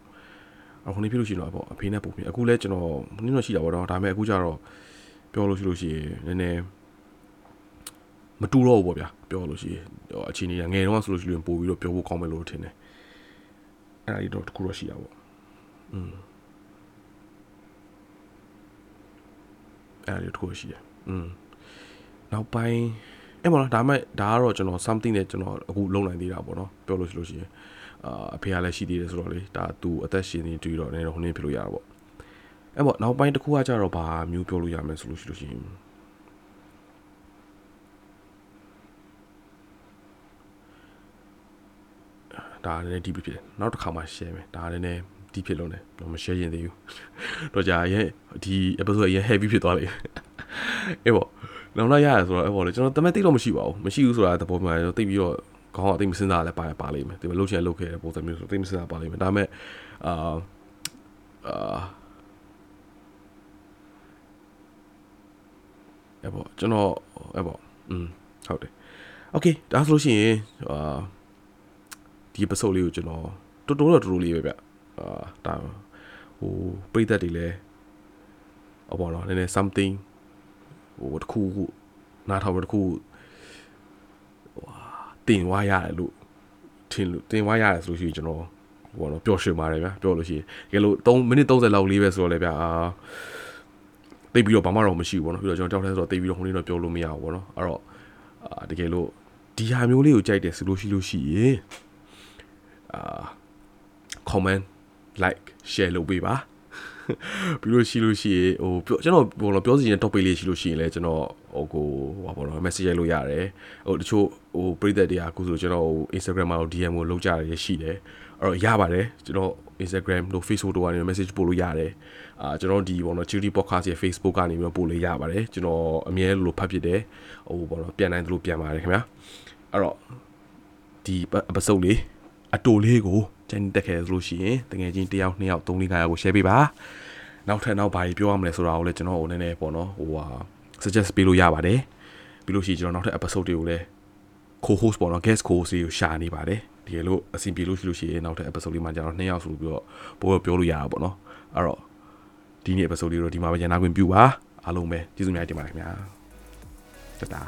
အခုနေ့ဖြစ်လို့ရှိရင်တော့ပေါ့အဖေနဲ့ပို့ပြီးအခုလဲကျွန်တော်နည်းနည်းရှိတာပေါ့တော့ဒါပေမဲ့အခုကျတော့ပြောလို့ရှိလို့ရှိရင်နည်းနည်းမတူတော့ဘူးပေါ့ဗျာပြောလို့ရှိရင်အချိန်ကြီးငယ်တော့ဆိုလို့ရှိရင်ပို့ပြီးတော့ပြောဖို့ကောင်းမယ်လို့ထင်တယ်အဲ့ဒါကြီးတော့တခုတော့ရှိတာပေါ့อืม အဲ့ဒီတခုရှိတယ်อืมနောက်ပိုင်းအဲ့မလားဒါမဲ့ဒါကတော့ကျွန်တော် something နဲ့ကျွန်တော်အခုလုံနိုင်သေးတာပေါ့နော်ပြောလို့ရှိလို့ရှိရင်အာအဖေကလည်းရှိသေးတယ်ဆိုတော့လေဒါသူအသက်ရှင်နေတွေ့တော့လည်းဟိုနေဖြစ်လို့ရတာပေါ့အဲ့ပေါ့နောက်ပိုင်းတစ်ခုကကြတော့ဘာမျိုးပြောလို့ရမယ်ဆိုလို့ရှိလို့ရှိရင်ဒါလည်းဒီဖြစ်တယ်နောက်တစ်ခါမှ share မယ်ဒါလည်း နည်းဒီဖြစ်လို့ ਨੇ တော့မ share ရင်သေးဘူးတော့ကြာရဲ့ဒီ episode ရဲ့ heavy ဖြစ်သွားလိမ့်အေးပေါ့နောက်လာရတယ်ဆိုတော့အဲ့ပေါ့လေကျွန်တော်တမက်သိတော့မရှိပါဘူးမရှိဘူးဆိုတာသဘောမှန်တော့သိပြီးတော့ခေါင်းကသိမစင်းစားလည်းပါပါလိမ့်မယ်ဒီမှာလှုပ်ချင်လှုပ်ခဲ့တဲ့ပုံစံမျိုးဆိုသိမစင်းစားပါလိမ့်မယ်ဒါပေမဲ့အာအာအဲ့ပေါ့ကျွန်တော်အဲ့ပေါ့อืมဟုတ်တယ်โอเคဒါဆိုလို့ရှိရင်အာဒီ episode လေးကိုကျွန်တော်တော်တော်တော့တော်တော်လေးပဲဗျ အာဒါဟိုပရိသတ်တွေလည်းဟောပေါ့နော်နည်းနည်း something ဟိုတခုခုနားထောင်တခုဟွာတင်ဝါရတယ်လို့ထင်လို့တင်ဝါရတယ်ဆိုလို့ရှိရင်ကျွန်တော်ဟိုတော့ပျော်ရွှင်ပါတယ်ဗျာပြောလို့ရှိရင်တကယ်လို့3မိနစ်30လောက်လေးပဲဆိုတော့လေဗျာအာတိတ်ပြီးတော့ဘာမှတော့မရှိဘူးပေါ့နော်ပြီးတော့ကျွန်တော်တောက်ထဲဆိုတော့တိတ်ပြီးတော့ခုနေတော့ပြောလို့မရဘူးပေါ့နော်အဲ့တော့အာတကယ်လို့ဒီဟာမျိုးလေးကိုကြိုက်တယ်ဆိုလို့ရှိလို့ရှိရင်အာ comment like share လုပ်ပေးပါပြီးလို့ရှိလို့ရှိရင်ဟိုပြောကျွန်တော်ဘောတော့ပြောစီရင် topic လေးရှိလို့ရှိရင်လည်းကျွန်တော်ဟိုကိုဟိုဘောတော့ message ရိုက်လို့ရတယ်ဟိုတချို့ဟိုပရိသတ်တွေကအခုဆိုကျွန်တော်ဟို Instagram မှာ DM ကိုလုပ်ကြရရှိတယ်အဲ့တော့ရပါတယ်ကျွန်တော် Instagram တို့ Facebook တို့ကနေ message ပို့လို့ရတယ်အာကျွန်တော်ဒီဘောတော့ Chiri Podcast ရဲ့ Facebook ကနေပြီးတော့ပို့လို့ရပါတယ်ကျွန်တော်အမြဲလိုဖတ်ဖြစ်တယ်ဟိုဘောတော့ပြန်နိုင်သလိုပြန်ပါတယ်ခင်ဗျာအဲ့တော့ဒီ episode လေးအတူလေးကို ကျန်တက်ခဲ့လို့ရှိရင်တကယ်ချင်းတယောက်နှစ်ယောက်သုံးလေးငါးယောက်ကို share ပေးပါနောက်ထပ်နောက်ဘာကြီးပြောရမလဲဆိုတာကိုလည်းကျွန်တော်ဟိုနည်းနည်းပေါ့နော်ဟိုဟာ suggest ပေးလို့ရပါတယ်ပြီးလို့ရှိရင်ကျွန်တော်နောက်ထပ် episode တွေကိုလည်း co-host ပေါ့နော် guest co-host တွေကိုရှာနေပါတယ်တကယ်လို့အဆင်ပြေလို့ရှိလို့ရှိရင်နောက်ထပ် episode လေးမှာကျွန်တော်နှစ်ယောက်ဆိုပြီးတော့ပို့ပြောလို့ရတာပေါ့နော်အဲ့တော့ဒီနေ့ episode လေးတော့ဒီမှာပဲညနာခွင့်ပြုပါအားလုံးပဲကျေးဇူးများတင်ပါတယ်ခင်ဗျာတတာ